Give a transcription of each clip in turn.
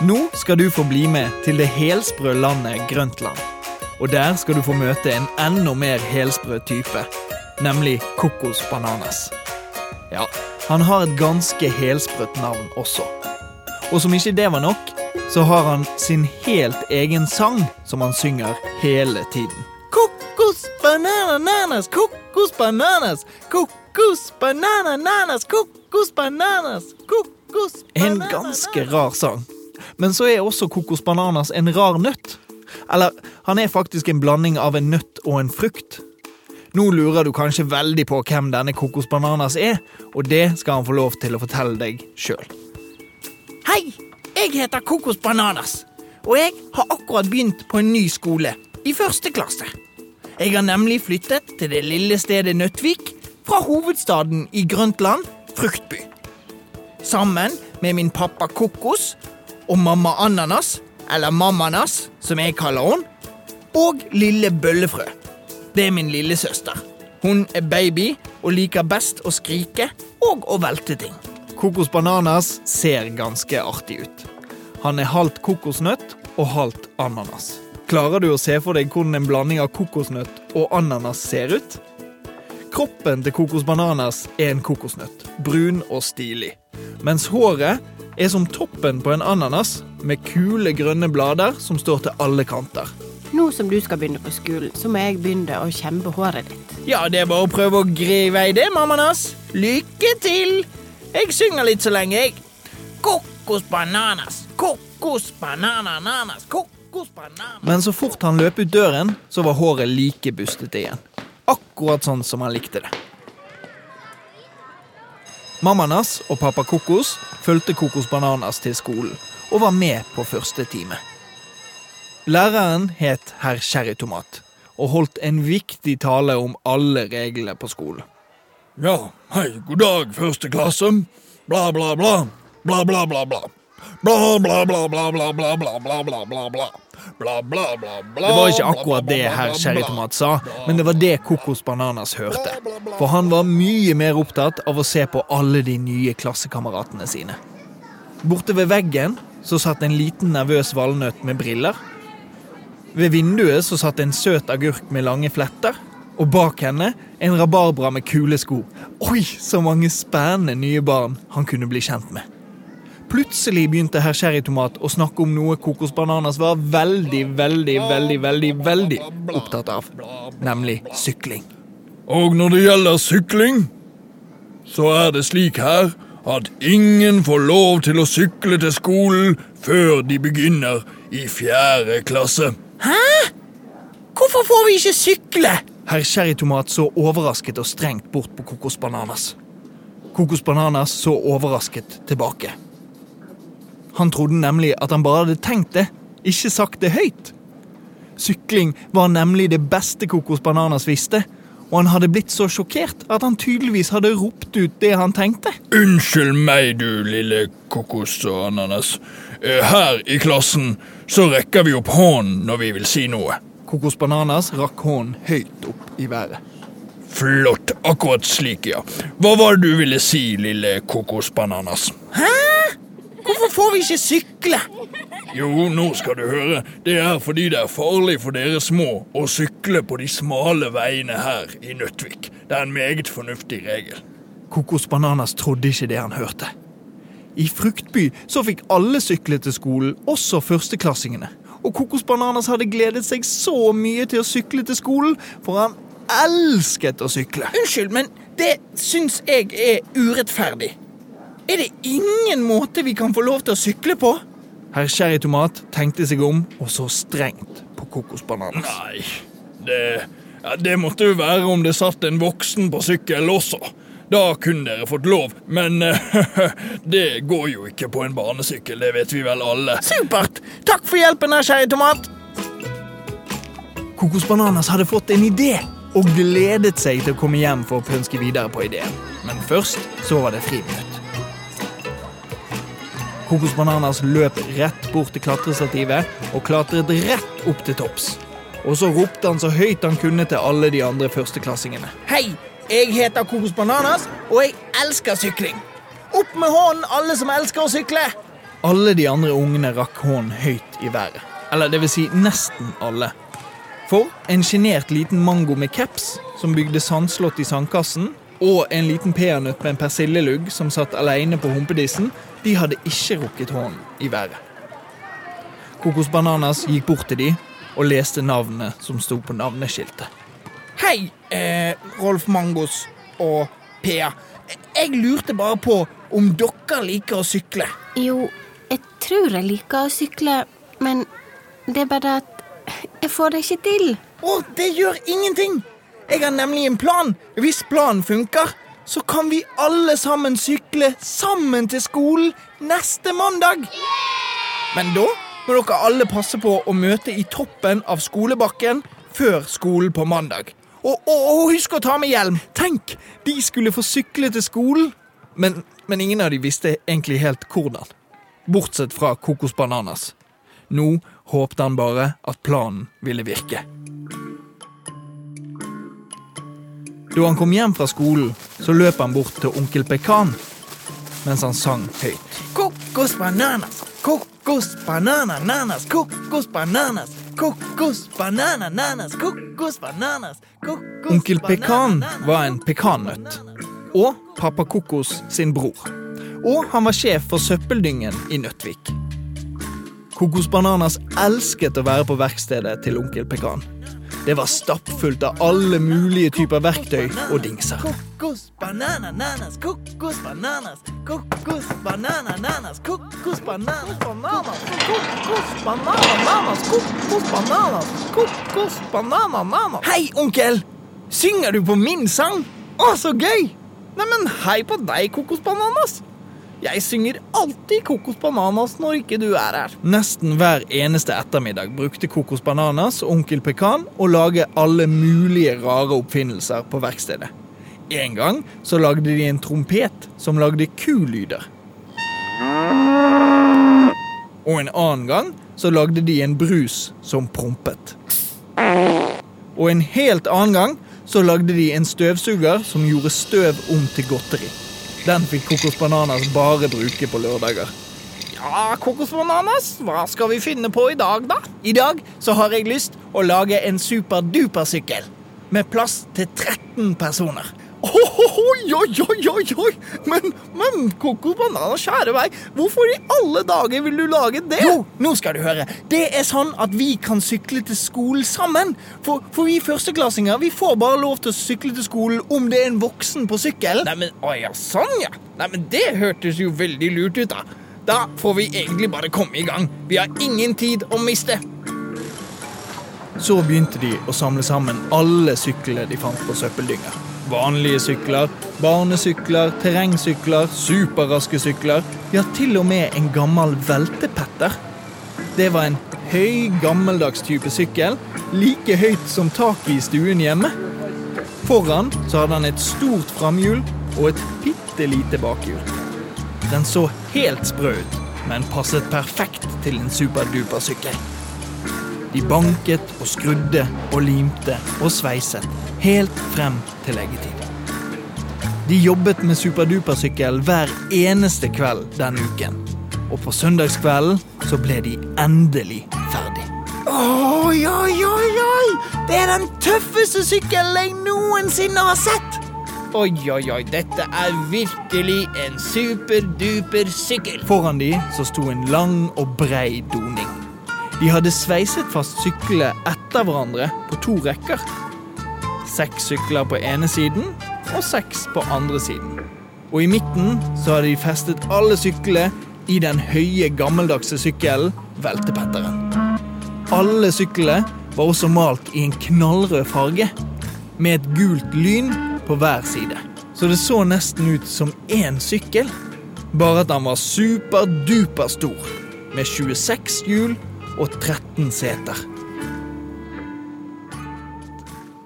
Nå skal du få bli med til det helsprø landet Grøntland. Og der skal du få møte en enda mer helsprø type, nemlig Kokos Bananas. Ja, han har et ganske helsprøtt navn også. Og som ikke det var nok, så har han sin helt egen sang som han synger hele tiden. Kokos bananas, kokos bananas, kokos bananas, kokos bananas, kokos En ganske rar sang. Men så er også kokos bananas en rar nøtt. Eller, han er faktisk en blanding av en nøtt og en frukt. Nå lurer du kanskje veldig på hvem denne kokos bananas er, og det skal han få lov til å fortelle deg sjøl. Hei, jeg heter Kokos Bananas, og jeg har akkurat begynt på en ny skole, i første klasse. Jeg har nemlig flyttet til det lille stedet Nøttvik fra hovedstaden i Grøntland, Fruktby. Sammen med min pappa Kokos og mamma Ananas, eller Mammanas, som jeg kaller henne, og lille Bøllefrø. Det er min lillesøster. Hun er baby og liker best å skrike og å velte ting. Kokos Bananas ser ganske artig ut. Han er halvt kokosnøtt og halvt ananas. Klarer du å se for deg hvordan en blanding av kokosnøtt og ananas ser ut? Kroppen til Kokos Bananas er en kokosnøtt, brun og stilig. Mens håret er som toppen på en ananas, med kule, grønne blader som står til alle kanter. Nå som du skal begynne på skolen, så må jeg begynne å kjempe håret ditt. Ja, det er bare å prøve å gri i vei det, mammanas. Lykke til! Jeg synger litt så lenge, jeg. Kokos bananas, kokos banananas, kokos bananas Men så fort han løp ut døren, så var håret like bustete igjen. Akkurat sånn som han likte det. Mammanas og pappa Kokos fulgte Kokos Bananas til skolen og var med på første time. Læreren het herr Cherrytomat og holdt en viktig tale om alle reglene på skolen. Ja, hei, god dag, første klasse. Bla, bla, bla. Bla, bla, bla, bla. Bla, bla, bla, bla, bla, bla, bla, bla, bla, bla, bla. Bla, bla, bla, bla. Det var ikke akkurat det herr Cherrytomat sa, men det var det Kokos Bananas hørte. For han var mye mer opptatt av å se på alle de nye klassekameratene sine. Borte ved veggen så satt en liten nervøs valnøtt med briller. Ved vinduet så satt en søt agurk med lange fletter. Og bak henne en rabarbra med kule sko. Oi, så mange spennende nye barn han kunne bli kjent med. Plutselig begynte herr Cherrytomat å snakke om noe Kokos Bananas var veldig, veldig, veldig, veldig, veldig opptatt av. Nemlig sykling. Og når det gjelder sykling, så er det slik her at ingen får lov til å sykle til skolen før de begynner i fjerde klasse. Hæ? Hvorfor får vi ikke sykle? Herr Cherrytomat så overrasket og strengt bort på Kokos Bananas. Kokos Bananas så overrasket tilbake. Han trodde nemlig at han bare hadde tenkt det, ikke sagt det høyt. Sykling var nemlig det beste Kokos Bananas visste, og han hadde blitt så sjokkert at han tydeligvis hadde ropt ut det han tenkte. Unnskyld meg, du lille kokos og ananas. Eh, Her i klassen så rekker vi opp hånden når vi vil si noe. Kokos Bananas rakk hånden høyt opp i været. Flott, akkurat slik, ja. Hva var det du ville si, lille kokosbananas? Hæ? Hvorfor får vi ikke sykle? Jo, nå skal du høre. Det er fordi det er farlig for dere små å sykle på de smale veiene her i Nøttvik. Det er en meget fornuftig regel. Kokos Bananas trodde ikke det han hørte. I Fruktby så fikk alle sykle til skolen, også førsteklassingene. Og Kokos Bananas hadde gledet seg så mye til å sykle til skolen, for han elsket å sykle. Unnskyld, men det syns jeg er urettferdig. Er det ingen måte vi kan få lov til å sykle på? Herr Cherrytomat tenkte seg om og så strengt på kokosbananen. Nei, det, ja, det måtte jo være om det satt en voksen på sykkel også. Da kunne dere fått lov, men eh, det går jo ikke på en barnesykkel, det vet vi vel alle. Supert! Takk for hjelpen, herr kjære tomat. Kokosbananas hadde fått en idé og gledet seg til å komme hjem for å pønske videre på ideen. Men først så var det friminutt. Kokos Bananas løp rett bort til klatrestativet og klatret rett opp til topps. Og så ropte han så høyt han kunne til alle de andre førsteklassingene. Hei, jeg heter Kokos Bananas, og jeg elsker sykling. Opp med hånden, alle som elsker å sykle. Alle de andre ungene rakk hånden høyt i været. Eller det vil si nesten alle. For en sjenert liten mango med caps som bygde sandslott i sandkassen, og en liten peanøtt med en persillelugg som satt alene på humpedissen, de hadde ikke rukket hånden i været. Kokos Bananas gikk bort til de og leste navnet som sto på navneskiltet. Hei, eh, Rolf Mangos og Pea. Jeg lurte bare på om dere liker å sykle. Jo, jeg tror jeg liker å sykle, men det er bare at jeg får det ikke til. Å, det gjør ingenting! Jeg har nemlig en plan. Hvis planen funker, så kan vi alle sammen sykle sammen til skolen neste mandag. Men da må dere alle passe på å møte i toppen av skolebakken før skolen på mandag. Og, og, og husk å ta med hjelm. Tenk, de skulle få sykle til skolen! Men, men ingen av de visste egentlig helt hvordan. Bortsett fra Kokos Bananas. Nå håpte han bare at planen ville virke. Da han kom hjem fra skolen, så løp han bort til onkel Pekan mens han sang høyt. Kokos bananas, kokos banana nanas, kokos bananas, kokos banana nanas, kokos bananas, kokos Onkel Pekan var en pekannøtt. Og pappa Kokos sin bror. Og han var sjef for søppeldyngen i Nøttvik. Kokos Bananas elsket å være på verkstedet til onkel Pekan. Det var stappfullt av alle mulige typer verktøy og dingser. Kokos banana nanas, kokos bananas, kokos banana nanas, kokos bananas, bananas, kokos banana nanas, kokos bananas, kokos banana nanas. Hei, onkel! Synger du på min sang? Å, så gøy! Neimen, hei på deg, Kokos Bananas. Jeg synger alltid Kokos Bananas når ikke du er her. Nesten hver eneste ettermiddag brukte Kokos Bananas og onkel Pekan å lage alle mulige rare oppfinnelser på verkstedet. En gang så lagde de en trompet som lagde kulyder. Og en annen gang så lagde de en brus som prompet. Og en helt annen gang så lagde de en støvsuger som gjorde støv om til godteri. Den fikk Kokos Bananas bare bruke på lørdager. Ja, Kokos Bananas, hva skal vi finne på i dag, da? I dag så har jeg lyst å lage en superdupersykkel. Med plass til 13 personer. Oi, oi, oi, oi! Men, men Kokos Banana, kjære vei, hvorfor i alle dager vil du lage det? Jo, nå skal du høre. Det er sånn at vi kan sykle til skolen sammen. For, for vi førsteklassinger vi får bare lov til å sykle til skolen om det er en voksen på sykkel. Neimen, å ja, sånn ja. Neimen, det hørtes jo veldig lurt ut, da. Da får vi egentlig bare komme i gang. Vi har ingen tid å miste. Så begynte de å samle sammen alle syklene de fant på søppeldynga. Vanlige sykler, barnesykler, terrengsykler, superraske sykler. Ja, til og med en gammel veltepetter. Det var en høy, gammeldags type sykkel, like høyt som taket i stuen hjemme. Foran så hadde han et stort framhjul og et bitte lite bakhjul. Den så helt sprø ut, men passet perfekt til en superduper-sykkel. De banket og skrudde og limte og sveiset helt frem til leggetid. De jobbet med superdupersykkel hver eneste kveld den uken. Og på søndagskvelden så ble de endelig ferdig. Oi, oi, oi, oi! Det er den tøffeste sykkelen jeg noensinne har sett! Oi, oi, oi, dette er virkelig en superduper sykkel. Foran de så sto en lang og brei doning. De hadde sveiset fast syklene etter hverandre på to rekker. Seks sykler på ene siden og seks på andre siden. Og i midten så hadde de festet alle syklene i den høye, gammeldagse sykkelen Veltepetteren. Alle syklene var også malt i en knallrød farge, med et gult lyn på hver side. Så det så nesten ut som én sykkel, bare at den var superduper stor, med 26 hjul og 13 seter.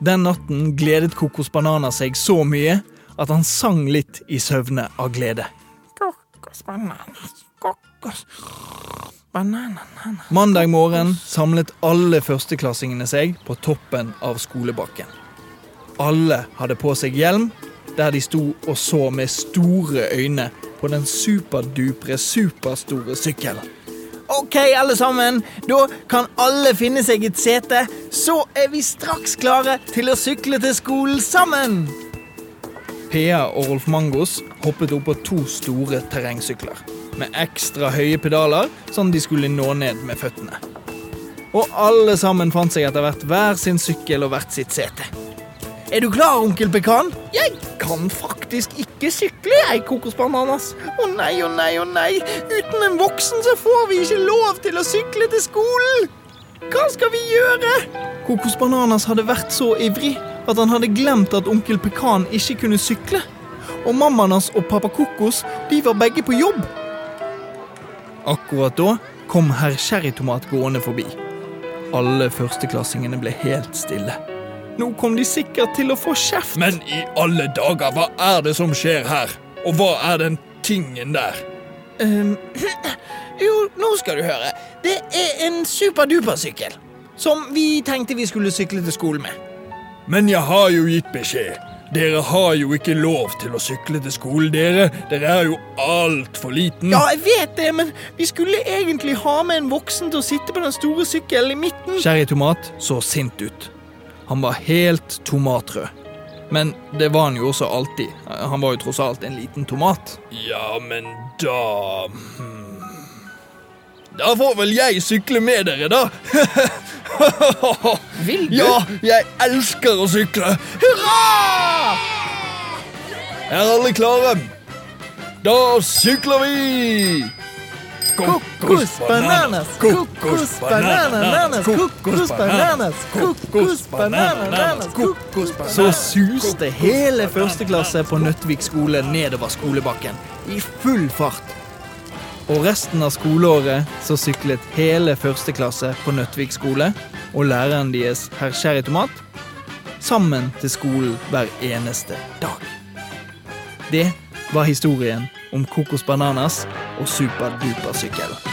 Den natten gledet Kokos Banana seg så mye at han sang litt i søvne av glede. Kokos banana, kokos banana, nana. Mandag morgen samlet alle førsteklassingene seg på toppen av skolebakken. Alle hadde på seg hjelm, der de sto og så med store øyne på den superdupre superstore sykkelen. Ok, alle sammen. Da kan alle finne seg et sete. Så er vi straks klare til å sykle til skolen sammen. Pea og Rolf Mangos hoppet opp på to store terrengsykler. Med ekstra høye pedaler, sånn de skulle nå ned med føttene. Og alle sammen fant seg etter hvert hver sin sykkel og hvert sitt sete. Er du klar, onkel Pekan? Jeg kan faktisk ikke sykle, jeg, kokosbananas. Å nei, å nei, å nei. Uten en voksen så får vi ikke lov til å sykle til skolen. Hva skal vi gjøre? Kokosbananas hadde vært så ivrig at han hadde glemt at onkel Pekan ikke kunne sykle. Og mammaen hans og pappa Kokos de var begge på jobb. Akkurat da kom herr Cherrytomat gående forbi. Alle førsteklassingene ble helt stille. Nå kom de sikkert til å få kjeft. Men i alle dager, hva er det som skjer her? Og hva er den tingen der? Um, jo, nå skal du høre. Det er en superdupersykkel. Som vi tenkte vi skulle sykle til skolen med. Men jeg har jo gitt beskjed. Dere har jo ikke lov til å sykle til skolen, dere. Dere er jo altfor liten. Ja, jeg vet det, men vi skulle egentlig ha med en voksen til å sitte på den store sykkelen i midten. Cherrytomat så sint ut. Han var helt tomatrød. Men det var han jo også alltid. Han var jo tross alt en liten tomat. Ja, men da hmm. Da får vel jeg sykle med dere, da. Vil du? Ja, jeg elsker å sykle. Hurra! Er alle klare? Da sykler vi! Kokos, bananas, kokos, bananas, kokos, bananas, kokos, bananas, kokos, Så suste hele første klasse på Nøttvik skole nedover skolebakken. I full fart. Og resten av skoleåret så syklet hele første klasse på Nøttvik skole og læreren deres herr Cherrytomat sammen til skolen hver eneste dag. Det var historien om Kokos Bananas og Superdupersykkel.